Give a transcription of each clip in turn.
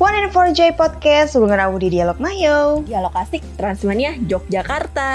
One and Four J Podcast, hubungan aku di Dialog Mayo. Dialog asik Transmania Yogyakarta.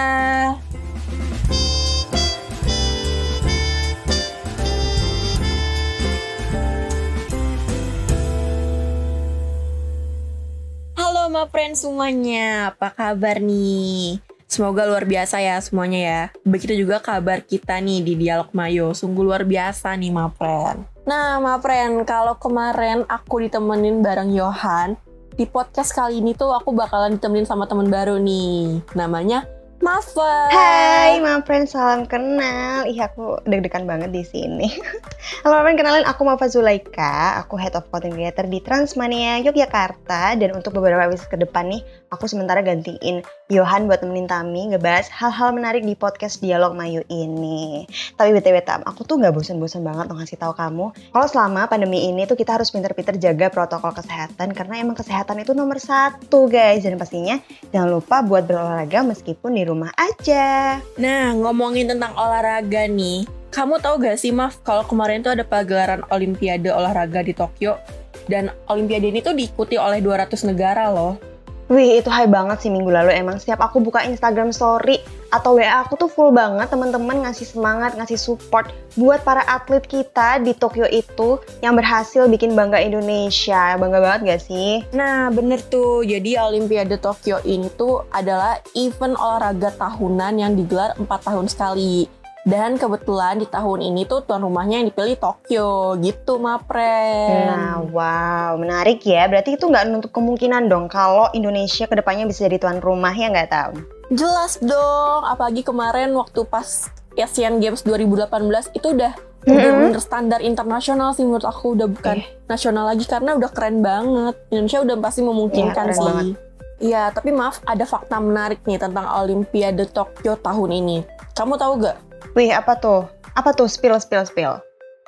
Halo ma friends semuanya, apa kabar nih? Semoga luar biasa ya semuanya ya. Begitu juga kabar kita nih di Dialog Mayo, sungguh luar biasa nih ma friend. Nah ma friend, kalau kemarin aku ditemenin bareng Yohan, di podcast kali ini tuh aku bakalan ditemenin sama temen baru nih. Namanya Mafa. Hai, my friend, salam kenal. Ih, aku deg-degan banget di sini. Halo, my friend, kenalin aku Mafa Zulaika. Aku Head of Content Creator di Transmania Yogyakarta. Dan untuk beberapa episode ke depan nih, aku sementara gantiin Yohan buat nemenin Tami ngebahas hal-hal menarik di podcast Dialog Mayu ini. Tapi btw Tam, aku tuh nggak bosan-bosan banget ngasih tahu kamu kalau selama pandemi ini tuh kita harus pinter-pinter jaga protokol kesehatan karena emang kesehatan itu nomor satu guys. Dan pastinya jangan lupa buat berolahraga meskipun di rumah aja. Nah, ngomongin tentang olahraga nih, kamu tahu gak sih Maf, kalau kemarin tuh ada pagelaran Olimpiade olahraga di Tokyo dan Olimpiade ini tuh diikuti oleh 200 negara loh. Wih, itu high banget sih minggu lalu. Emang setiap aku buka Instagram story atau WA aku tuh full banget teman-teman ngasih semangat, ngasih support buat para atlet kita di Tokyo itu yang berhasil bikin bangga Indonesia. Bangga banget gak sih? Nah, bener tuh. Jadi Olimpiade Tokyo ini tuh adalah event olahraga tahunan yang digelar 4 tahun sekali. Dan kebetulan di tahun ini tuh tuan rumahnya yang dipilih Tokyo gitu, Mapren. Nah, wow, menarik ya. Berarti itu nggak menutup kemungkinan dong kalau Indonesia ke depannya bisa jadi tuan rumah ya nggak tahu? Jelas dong, apalagi kemarin waktu pas Asian Games 2018 itu udah mm -hmm. bener standar internasional sih menurut aku udah bukan eh. nasional lagi karena udah keren banget. Indonesia udah pasti memungkinkan ya, sih. Iya, tapi maaf ada fakta menarik nih tentang Olimpiade Tokyo tahun ini. Kamu tahu gak Wih, apa tuh? Apa tuh? Spill, spill, spill.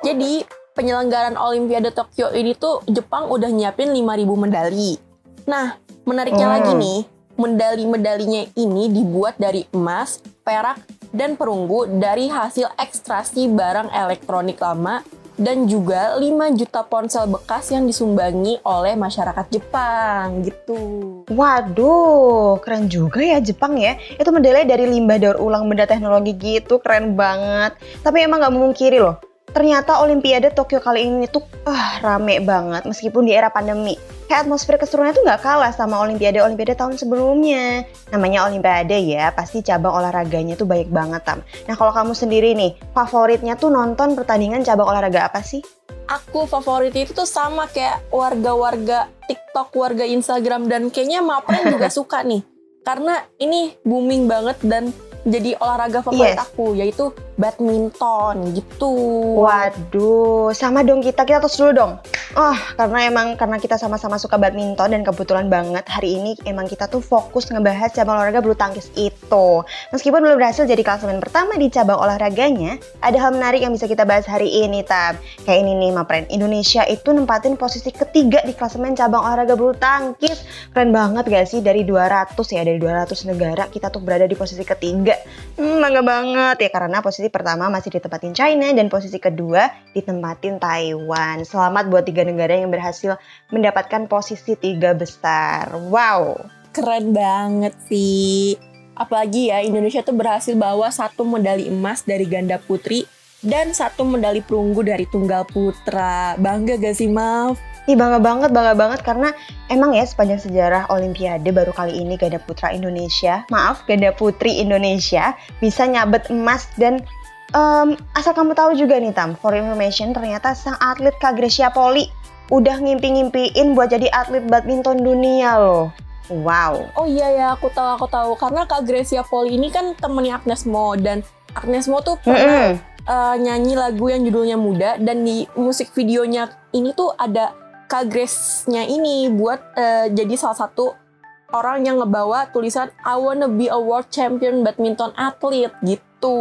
Jadi, penyelenggaran Olimpiade Tokyo ini tuh Jepang udah nyiapin 5000 medali. Nah, menariknya hmm. lagi nih, medali-medalinya ini dibuat dari emas, perak, dan perunggu dari hasil ekstraksi barang elektronik lama dan juga 5 juta ponsel bekas yang disumbangi oleh masyarakat Jepang gitu. Waduh, keren juga ya Jepang ya. Itu medali dari limbah daur ulang benda teknologi gitu, keren banget. Tapi emang gak memungkiri loh, ternyata Olimpiade Tokyo kali ini tuh uh, rame banget meskipun di era pandemi kayak atmosfer keseruannya tuh nggak kalah sama Olimpiade-Olimpiade tahun sebelumnya. Namanya Olimpiade ya, pasti cabang olahraganya tuh baik banget, Tam. Nah, kalau kamu sendiri nih, favoritnya tuh nonton pertandingan cabang olahraga apa sih? Aku favorit itu tuh sama kayak warga-warga TikTok, warga Instagram, dan kayaknya Mapren juga suka nih. Karena ini booming banget dan jadi olahraga favorit yes. aku yaitu badminton gitu. Waduh, sama dong kita kita terus dulu dong. Oh, karena emang karena kita sama-sama suka badminton dan kebetulan banget hari ini emang kita tuh fokus ngebahas cabang olahraga bulu tangkis itu. Meskipun belum berhasil jadi klasemen pertama di cabang olahraganya, ada hal menarik yang bisa kita bahas hari ini, Tab. Kayak ini nih, Mapren. Indonesia itu nempatin posisi ketiga di klasemen cabang olahraga bulu tangkis. Keren banget gak sih dari 200 ya, dari 200 negara kita tuh berada di posisi ketiga. Hmm, bangga banget ya karena posisi pertama masih ditempatin China dan posisi kedua ditempatin Taiwan. Selamat buat tiga negara yang berhasil mendapatkan posisi tiga besar. Wow. Keren banget sih. Apalagi ya Indonesia tuh berhasil bawa satu medali emas dari ganda putri dan satu medali perunggu dari tunggal putra. Bangga gak sih, Maaf? Ih bangga banget, bangga banget karena emang ya sepanjang sejarah Olimpiade baru kali ini ganda putra Indonesia, maaf ganda putri Indonesia bisa nyabet emas dan um, asal kamu tahu juga nih Tam, for information ternyata sang atlet Kak Gracia Poli udah ngimpi-ngimpiin buat jadi atlet badminton dunia loh. Wow. Oh iya ya, aku tahu aku tahu karena Kak Gracia Poli ini kan temennya Agnes Mo dan Agnes Mo tuh pernah mm -hmm. uh, nyanyi lagu yang judulnya Muda dan di musik videonya ini tuh ada Kak Grace-nya ini buat uh, jadi salah satu orang yang ngebawa tulisan I wanna be a world champion badminton athlete gitu.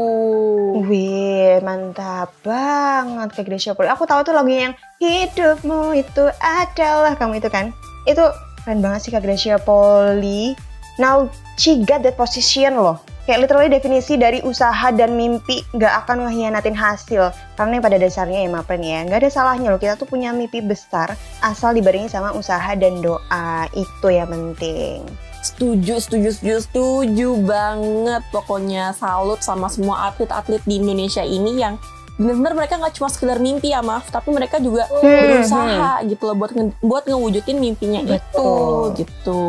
Wih, mantap banget Kak Grace Poli. Aku tahu tuh lagu yang hidupmu itu adalah kamu itu kan. Itu keren banget sih Kak Gracia Poli. Now she got that position loh Kayak literally definisi dari usaha dan mimpi nggak akan ngehianatin hasil. Karena pada dasarnya ya Mapren ya, nggak ada salahnya loh kita tuh punya mimpi besar asal dibarengi sama usaha dan doa. Itu ya penting. Setuju, setuju, setuju, setuju banget. Pokoknya salut sama semua atlet-atlet di Indonesia ini yang benar-benar mereka nggak cuma sekedar mimpi ya maaf, tapi mereka juga Hmm, berusaha gitu loh buat nge- buat ngewujudin mimpinya Betul. itu gitu.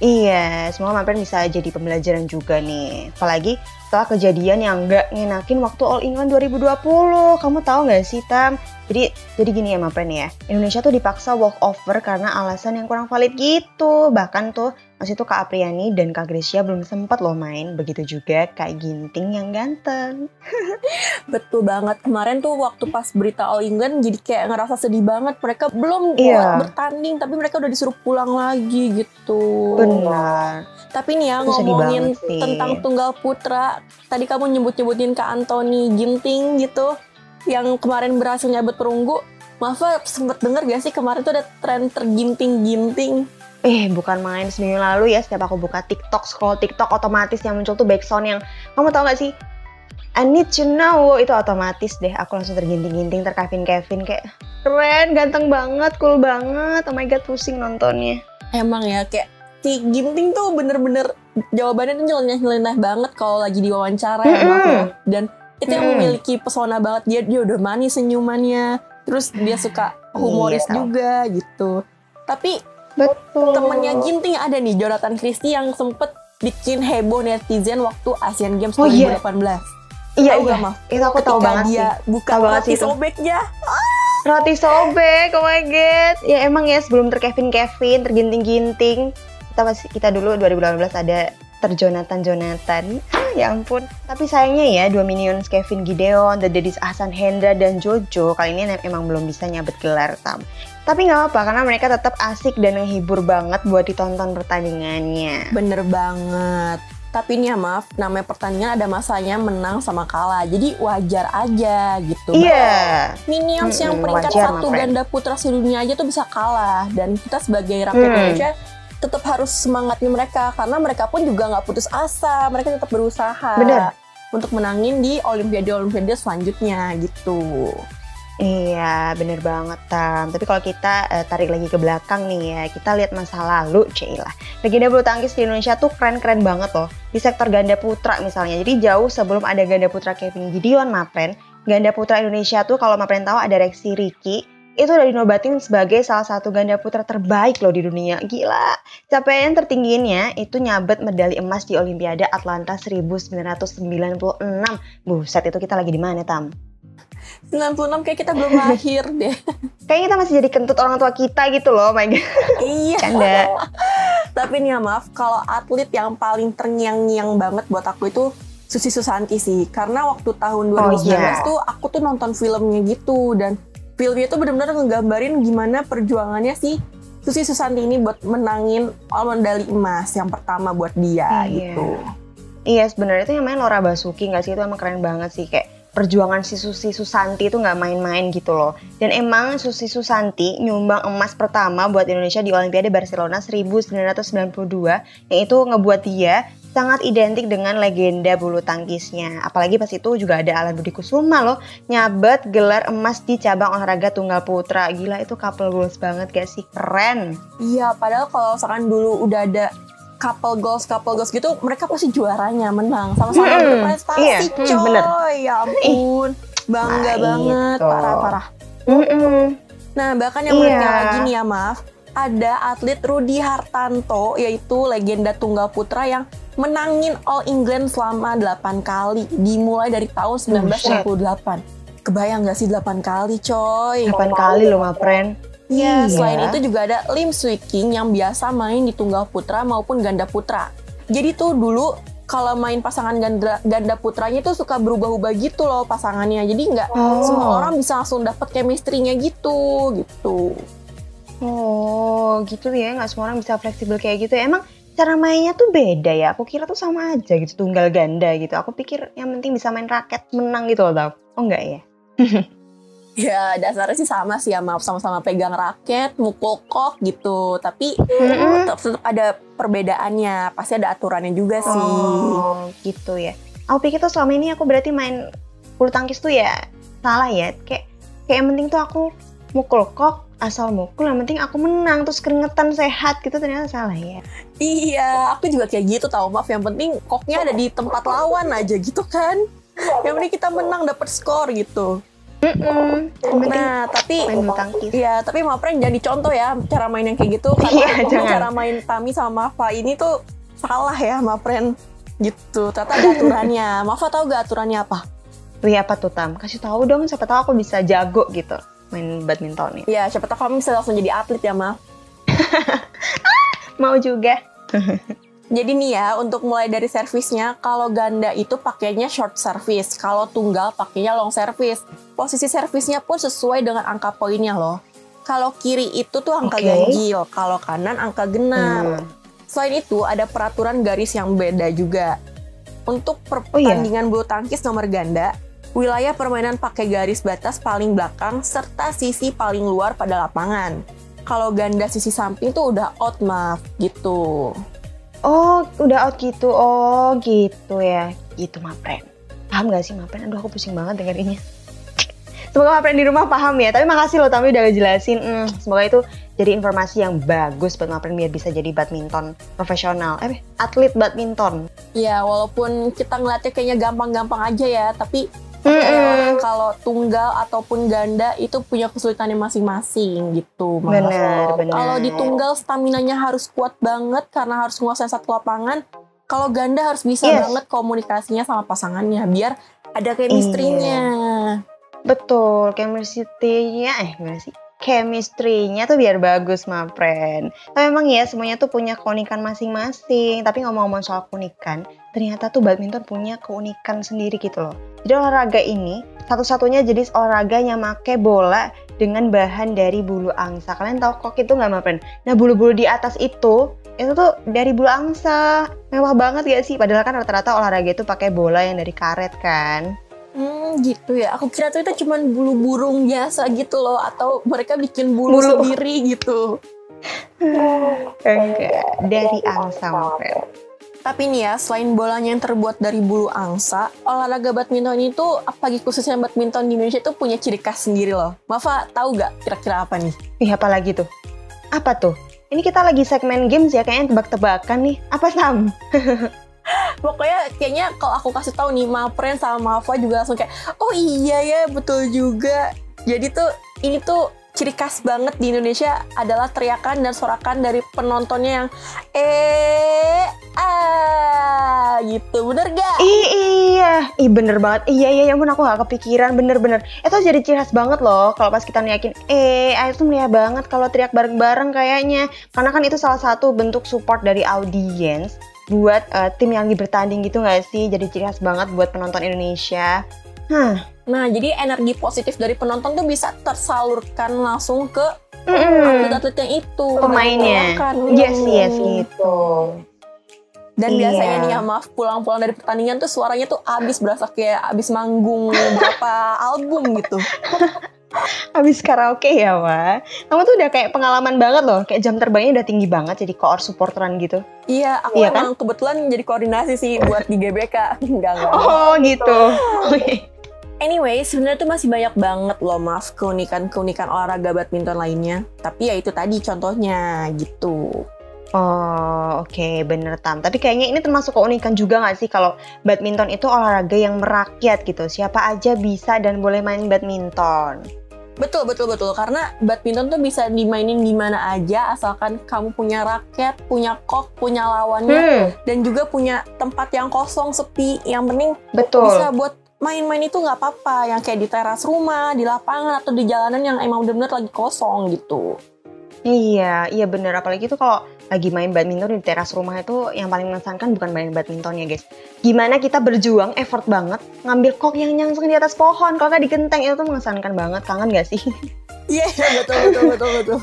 Iya, semoga Mapren bisa jadi pembelajaran juga nih. Apalagi setelah kejadian yang nggak ngenakin waktu All England 2020. Kamu tahu nggak sih, Tam? Jadi, jadi gini ya Mapren ya. Indonesia tuh dipaksa walk over karena alasan yang kurang valid gitu. Bahkan tuh masih tuh Kak Apriani dan Kak Grecia belum sempat loh main. Begitu juga Kak Ginting yang ganteng. Betul banget. Kemarin tuh waktu pas berita All England jadi kayak ngerasa sedih banget. Mereka belum Iya. bertanding tapi mereka udah disuruh pulang lagi gitu. Benar. Tapi nih ya Itu ngomongin tentang tunggal putra, tadi kamu nyebut-nyebutin Kak Anthony Ginting gitu yang kemarin berhasil nyabet perunggu. Maaf sempet denger gak sih kemarin tuh ada tren terginting-ginting. Eh, bukan main seminggu lalu ya, setiap aku buka TikTok, scroll TikTok, otomatis yang muncul tuh backsound yang, kamu tau gak sih? I need to know, itu otomatis deh, aku langsung terginting-ginting, terkevin-kevin, kayak keren, ganteng banget, cool banget, oh my god, pusing nontonnya. Emang ya kayak si Ginting tuh bener-bener jawabannya tuh nyeleneh-nyeleneh banget kalau lagi diwawancara Mm-mm. maaf ya. Dan itu yang Mm-mm. memiliki pesona banget dia dia udah manis senyumannya. Terus dia suka humoris Iya. juga gitu. Tapi Betul. temennya Ginting ada nih Jonathan Christie yang sempet bikin heboh netizen waktu Asian Games Oh, iya. 2018. Iya, Tahu iya, gak, itu aku tahu banget dia sih. buka Tahu banget sih roti sobeknya. Roti sobek, oh my god. Ya emang ya sebelum terkevin-kevin, terginting-ginting, kita masih kita dulu 2018 ada terjonatan Jonathan. Ah, ya ampun. Tapi sayangnya ya dua minions Kevin Gideon, The Daddies Ahsan Hendra dan Jojo kali ini emang belum bisa nyabet gelar tam. Tapi nggak apa karena mereka tetap asik dan menghibur banget buat ditonton pertandingannya. Bener banget. Tapi nih ya maaf, namanya pertandingan ada masanya menang sama kalah. Jadi wajar aja gitu. Iya. Minions yang Mm-mm, peringkat wajar, satu ganda putra sedunia aja tuh bisa kalah. Dan kita sebagai rakyat Hmm. Indonesia tetap harus semangatnya mereka. Karena mereka pun juga nggak putus asa. Mereka tetap berusaha. Bener. Untuk menangin di Olimpiade-Olimpiade selanjutnya gitu. Iya, bener banget Tam. Tapi kalau kita eh, tarik lagi ke belakang nih ya, kita lihat masa lalu, Cila. Legenda bulu tangkis di Indonesia tuh keren-keren banget loh. Di sektor ganda putra misalnya. Jadi jauh sebelum ada ganda putra Kevin Gideon Mapren, ganda putra Indonesia tuh kalau Mapren tahu ada Rexy Ricky, itu udah dinobatin sebagai salah satu ganda putra terbaik loh di dunia. Gila. Capaian tertingginya itu nyabet medali emas di Olimpiade Atlanta 1996. Buset, itu kita lagi di mana, Tam? 96 kayak kita belum lahir deh. Kayaknya kita masih jadi kentut orang tua kita gitu loh, oh my god. iya. Canda. Tapi nih ya maaf, kalau atlet yang paling terngiang-ngiang banget buat aku itu Susi Susanti sih. Karena waktu tahun 2019 Oh, iya. tuh aku tuh nonton filmnya gitu dan filmnya tuh benar-benar ngegambarin gimana perjuangannya si Susi Susanti ini buat menangin medali emas yang pertama buat dia Iya. gitu. Iya sebenarnya itu yang main Laura Basuki nggak sih itu emang keren banget sih kayak perjuangan si Susi Susanti itu nggak main-main gitu loh. Dan emang Susi Susanti nyumbang emas pertama buat Indonesia di Olimpiade Barcelona 1992 yang itu ngebuat dia sangat identik dengan legenda bulu tangkisnya. Apalagi pas itu juga ada Alan Budi Kusuma loh nyabet gelar emas di cabang olahraga tunggal putra. Gila itu couple goals banget gak sih? Keren. Iya, padahal kalau misalkan dulu udah ada couple goals, couple goals gitu, mereka pasti juaranya menang. Sama-sama Hmm, berprestasi, iya, hmm, coy. bener. Ya ampun, bangga Nah, banget, itu. parah-parah. Mm-mm. Nah, bahkan yang Iya. menariknya lagi nih ya, maaf, ada atlet Rudi Hartanto, yaitu legenda tunggal putra yang menangin All England selama 8 kali, dimulai dari tahun 1998. Kebayang gak sih 8 kali, coy? 8 kali loh, ma friend. Iya, Iya. selain itu juga ada Lim Swee King yang biasa main di tunggal putra maupun ganda putra. Jadi tuh dulu kalau main pasangan ganda, ganda putranya tuh suka berubah-ubah gitu loh pasangannya. Jadi nggak Oh. semua orang bisa langsung dapet chemistry-nya gitu, gitu. Oh, gitu ya. Nggak semua orang bisa fleksibel kayak gitu ya. Emang cara mainnya tuh beda ya. Aku kira tuh sama aja gitu, tunggal ganda gitu. Aku pikir yang penting bisa main raket, menang gitu loh, tau. Oh enggak ya? Ya dasarnya sih sama sih ya maaf sama-sama pegang raket, mukul kok gitu. Tapi Mm-mm. tetap, tetap ada perbedaannya, pasti ada aturannya juga sih. Oh, gitu ya. Aku pikir tuh selama ini aku berarti main bulu tangkis tuh ya salah ya. Kayak kayak yang penting tuh aku mukul kok asal mukul yang penting aku menang terus keringetan sehat gitu ternyata salah ya. Iya, aku juga kayak gitu tau maaf. Yang penting koknya ada di tempat lawan aja gitu kan. Yang penting kita menang dapat skor gitu. Yang penting Nah, tapi. Iya, tapi Mapren jangan dicontoh ya cara main yang kayak gitu. Karena Iya, cara main Tami sama Mafa ini tuh salah ya Mapren. Gitu, ternyata ada aturannya. Mafa tahu gak aturannya apa? Wih apa tuh Tam? Kasih tahu dong siapa tahu aku bisa jago gitu main badminton ini. Ya, siapa tahu kamu bisa langsung jadi atlet ya, Ma. Mau juga. Jadi nih ya, untuk mulai dari servisnya, kalau ganda itu pakainya short service, kalau tunggal pakainya long service. Posisi servisnya pun sesuai dengan angka poinnya loh. Kalau kiri itu tuh angka Oke. ganjil, kalau kanan angka genap. Hmm. Selain itu, ada peraturan garis yang beda juga. Untuk Oh iya? pertandingan bulu tangkis nomor ganda, wilayah permainan pakai garis batas paling belakang serta sisi paling luar pada lapangan. Kalau ganda sisi samping tuh udah out maaf gitu. Oh, udah out gitu. Oh, gitu ya. Gitu, Mapren. Paham gak sih, Mapren? Aduh, aku pusing banget dengerinnya. Semoga Mapren di rumah paham ya. Tapi makasih loh, Tami udah ngejelasin. Hmm, semoga itu jadi informasi yang bagus buat Mapren biar bisa jadi badminton profesional. Eh, atlet badminton. Ya, walaupun kita ngeliatnya kayaknya gampang-gampang aja ya, tapi Eh, kalau tunggal ataupun ganda itu punya kesulitannya masing-masing gitu. Benar, benar. Kalau di tunggal stamina-nya harus kuat banget karena harus menguasai satu lapangan. Kalau ganda harus bisa Yes. banget komunikasinya sama pasangannya biar ada chemistry-nya. Betul, chemistry-nya, eh gimana sih? Chemistry-nya tuh biar bagus, Mapren. Tapi memang ya, semuanya tuh punya keunikan masing-masing. Tapi ngomong-ngomong soal keunikan, ternyata tuh badminton punya keunikan sendiri gitu loh. Jadi olahraga ini, satu-satunya jenis olahraga yang make bola dengan bahan dari bulu angsa. Kalian tahu kok itu nggak, Mapren? Nah, bulu-bulu di atas itu, itu tuh dari bulu angsa. Mewah banget gak sih? Padahal kan rata-rata olahraga itu pakai bola yang dari karet kan. Hmm, gitu ya. Aku kira tuh itu cuman bulu burung biasa gitu loh atau mereka bikin bulu, Bulu. sendiri gitu. Enggak, dari angsa, Mapren. Tapi nih ya, selain bolanya yang terbuat dari bulu angsa, olahraga badminton itu, apalagi khususnya badminton di Indonesia itu punya ciri khas sendiri loh. Mafa, tahu gak kira-kira apa nih? Ih, apa lagi tuh? Apa tuh? Ini kita lagi segmen games ya, kayaknya tebak-tebakan nih. Apa Sam? Pokoknya kayaknya kalau aku kasih tahu nih, Mapren sama Mafa juga langsung kayak, oh iya ya, betul juga. Jadi tuh, ini tuh ciri khas banget di Indonesia adalah teriakan dan sorakan dari penontonnya yang eh ah gitu bener gak? Ih, iya, ih bener banget. Iya, iya, ya ampun aku gak kepikiran, bener-bener. Itu jadi ciri khas banget loh, kalau pas kita niakin, eh, ah, itu meriah banget kalau teriak bareng-bareng kayaknya. Karena kan itu salah satu bentuk support dari audiens buat eh, tim yang lagi bertanding gitu gak sih? Jadi ciri khas banget buat penonton Indonesia. Hah, Nah, jadi energi positif dari penonton tuh bisa tersalurkan langsung ke mm-mm. atlet-atlet yang itu. Pemainnya. Kan. Yes, yes, gitu. Dan Iya. biasanya nih ya maaf pulang-pulang dari pertandingan tuh suaranya tuh abis berasa kayak abis manggung berapa album gitu. Habis karaoke ya, Wak. Kamu tuh udah kayak pengalaman banget loh. Kayak jam terbangnya udah tinggi banget jadi koor supporteran gitu. Iya, aku Iya kan? emang kebetulan jadi koordinasi sih buat di GBK. Enggak, enggak. Oh, gitu. Anyway, sebenarnya tuh masih banyak banget loh maaf keunikan-keunikan olahraga badminton lainnya. Tapi ya itu tadi contohnya gitu. Oh, oke, bener Tam. Tapi kayaknya ini termasuk keunikan juga nggak sih kalau badminton itu olahraga yang merakyat gitu. Siapa aja bisa dan boleh main badminton. Betul, betul, betul. Karena badminton tuh bisa dimainin di mana aja asalkan kamu punya raket, punya kok, punya lawannya, Hmm, dan juga punya tempat yang kosong, sepi. Yang penting betul. bisa buat main-main itu nggak apa-apa. Yang kayak di teras rumah, di lapangan, atau di jalanan yang emang bener-bener lagi kosong gitu. Iya, iya bener. Apalagi itu kalau lagi main badminton di teras rumah itu yang paling mengesankan bukan main badminton ya guys. Gimana kita berjuang, effort banget, ngambil kok yang nyangseng di atas pohon. Kalau nggak di genteng itu tuh mengesankan banget. Kangen gak sih? Iya, betul, betul, betul, betul.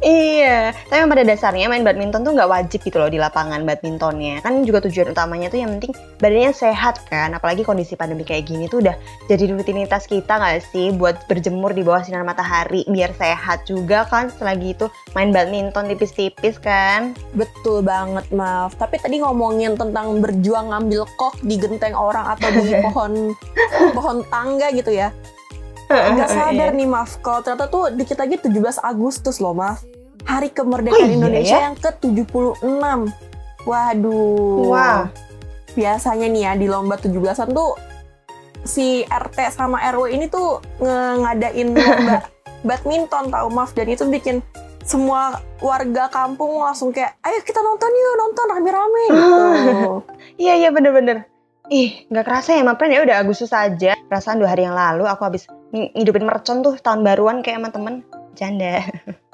Iya, tapi pada dasarnya main badminton tuh nggak wajib gitu loh di lapangan badmintonnya. Kan juga tujuan utamanya tuh yang penting badannya sehat kan. Apalagi kondisi pandemi kayak gini tuh udah jadi rutinitas kita nggak sih buat berjemur di bawah sinar matahari biar sehat juga kan. Selagi itu main badminton tipis-tipis kan. Betul banget, maaf. Tapi tadi ngomongin tentang berjuang ngambil kok di genteng orang atau di pohon pohon tangga gitu ya. Gak sadar nih maaf kalau ternyata tuh dikit lagi 17 Agustus loh maaf Hari kemerdekaan Oh, iya Indonesia ya? yang ke-76 Waduh Wah. Biasanya nih ya di lomba 17-an tuh Si RT sama RW ini tuh ngadain lomba badminton tau maaf Dan itu bikin semua warga kampung langsung kayak Ayo kita nonton yuk nonton rame-rame gitu Iya iya bener-bener. Ih, nggak kerasa ya Mapren ya udah Agustus aja. Perasaan dua hari yang lalu aku habis ng- ngidupin mercon tuh tahun baruan kayak sama temen. Canda.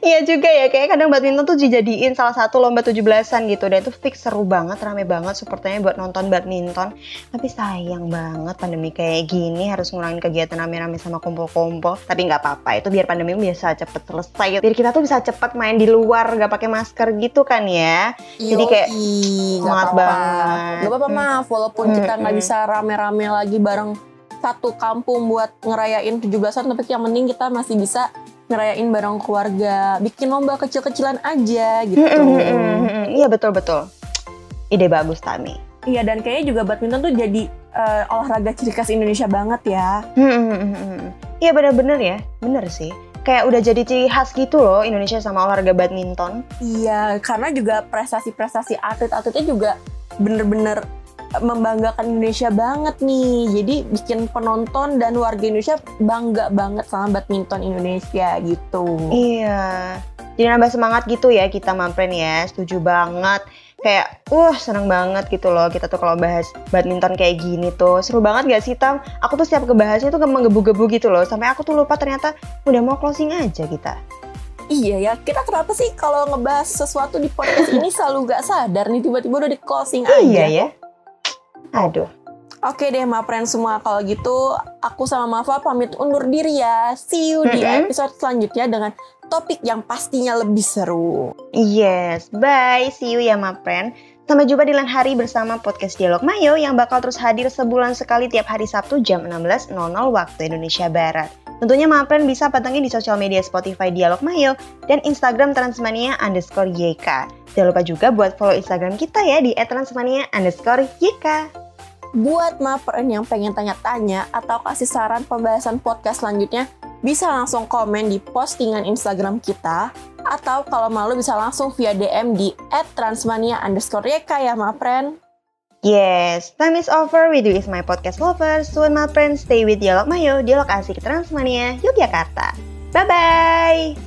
Iya juga ya, kayak kadang badminton tuh dijadiin salah satu lomba 17-an gitu. Dan itu fix seru banget, rame banget supporternya buat nonton badminton. Tapi sayang banget pandemi kayak gini harus ngurangin kegiatan rame-rame sama kumpul-kumpul. Tapi nggak apa-apa, itu biar pandemi bisa cepet selesai. Biar kita tuh bisa cepet main di luar, nggak pakai masker gitu kan ya. Jadi kayak semangat banget. Gak apa-apa maaf, walaupun kita nggak Hmm, bisa rame-rame lagi bareng satu kampung buat ngerayain 17-an, tapi yang penting kita masih bisa ngerayain bareng keluarga, bikin lomba kecil-kecilan aja gitu. Mm, mm, mm, mm, mm. Iya betul betul. Ide bagus Tami. Iya dan kayaknya juga badminton tuh jadi eh, olahraga ciri khas Indonesia banget ya. Mm, mm, mm, mm, mm. Iya bener-bener ya, bener sih. Kayak udah jadi ciri khas gitu loh Indonesia sama olahraga badminton. Iya, karena juga prestasi-prestasi atlet-atletnya juga bener-bener membanggakan Indonesia banget nih. Jadi bikin penonton dan warga Indonesia bangga banget sama badminton Indonesia gitu. Iya. Jadi nambah semangat gitu ya kita Mampren ya, setuju banget. Kayak, uh seneng banget gitu loh kita tuh kalau bahas badminton kayak gini tuh. Seru banget gak sih Tam? Aku tuh setiap ngebahasnya tuh menggebu-gebu gitu loh. Sampai aku tuh lupa ternyata udah mau closing aja kita. Iya ya, kita kenapa sih kalau ngebahas sesuatu di podcast ini selalu gak sadar nih tiba-tiba udah di closing aja. Iya ya. Aduh. Oke deh, Mapren semua kalau gitu aku sama Mafa pamit undur diri ya. See you di episode selanjutnya dengan topik yang pastinya lebih seru. Yes, bye. See you ya, Mapren. Sampai jumpa di lain hari bersama podcast Dialog Mayo yang bakal terus hadir sebulan sekali tiap hari Sabtu jam 16.00 waktu Indonesia Barat. Tentunya Mapren bisa pantengin di sosial media Spotify Dialog Mayo dan Instagram Transmania underscore YK. Jangan lupa juga buat follow Instagram kita ya di @transmania underscore YK. Buat Mapren yang pengen tanya-tanya atau kasih saran pembahasan podcast selanjutnya, bisa langsung komen di postingan Instagram kita, atau kalau malu bisa langsung via DM di @transmania underscore YK ya Mapren. Yes, time is over with you is my podcast lovers. Soon my stay with Dialog Mayo, Dialog Asik Transmania, Yogyakarta. Bye-bye!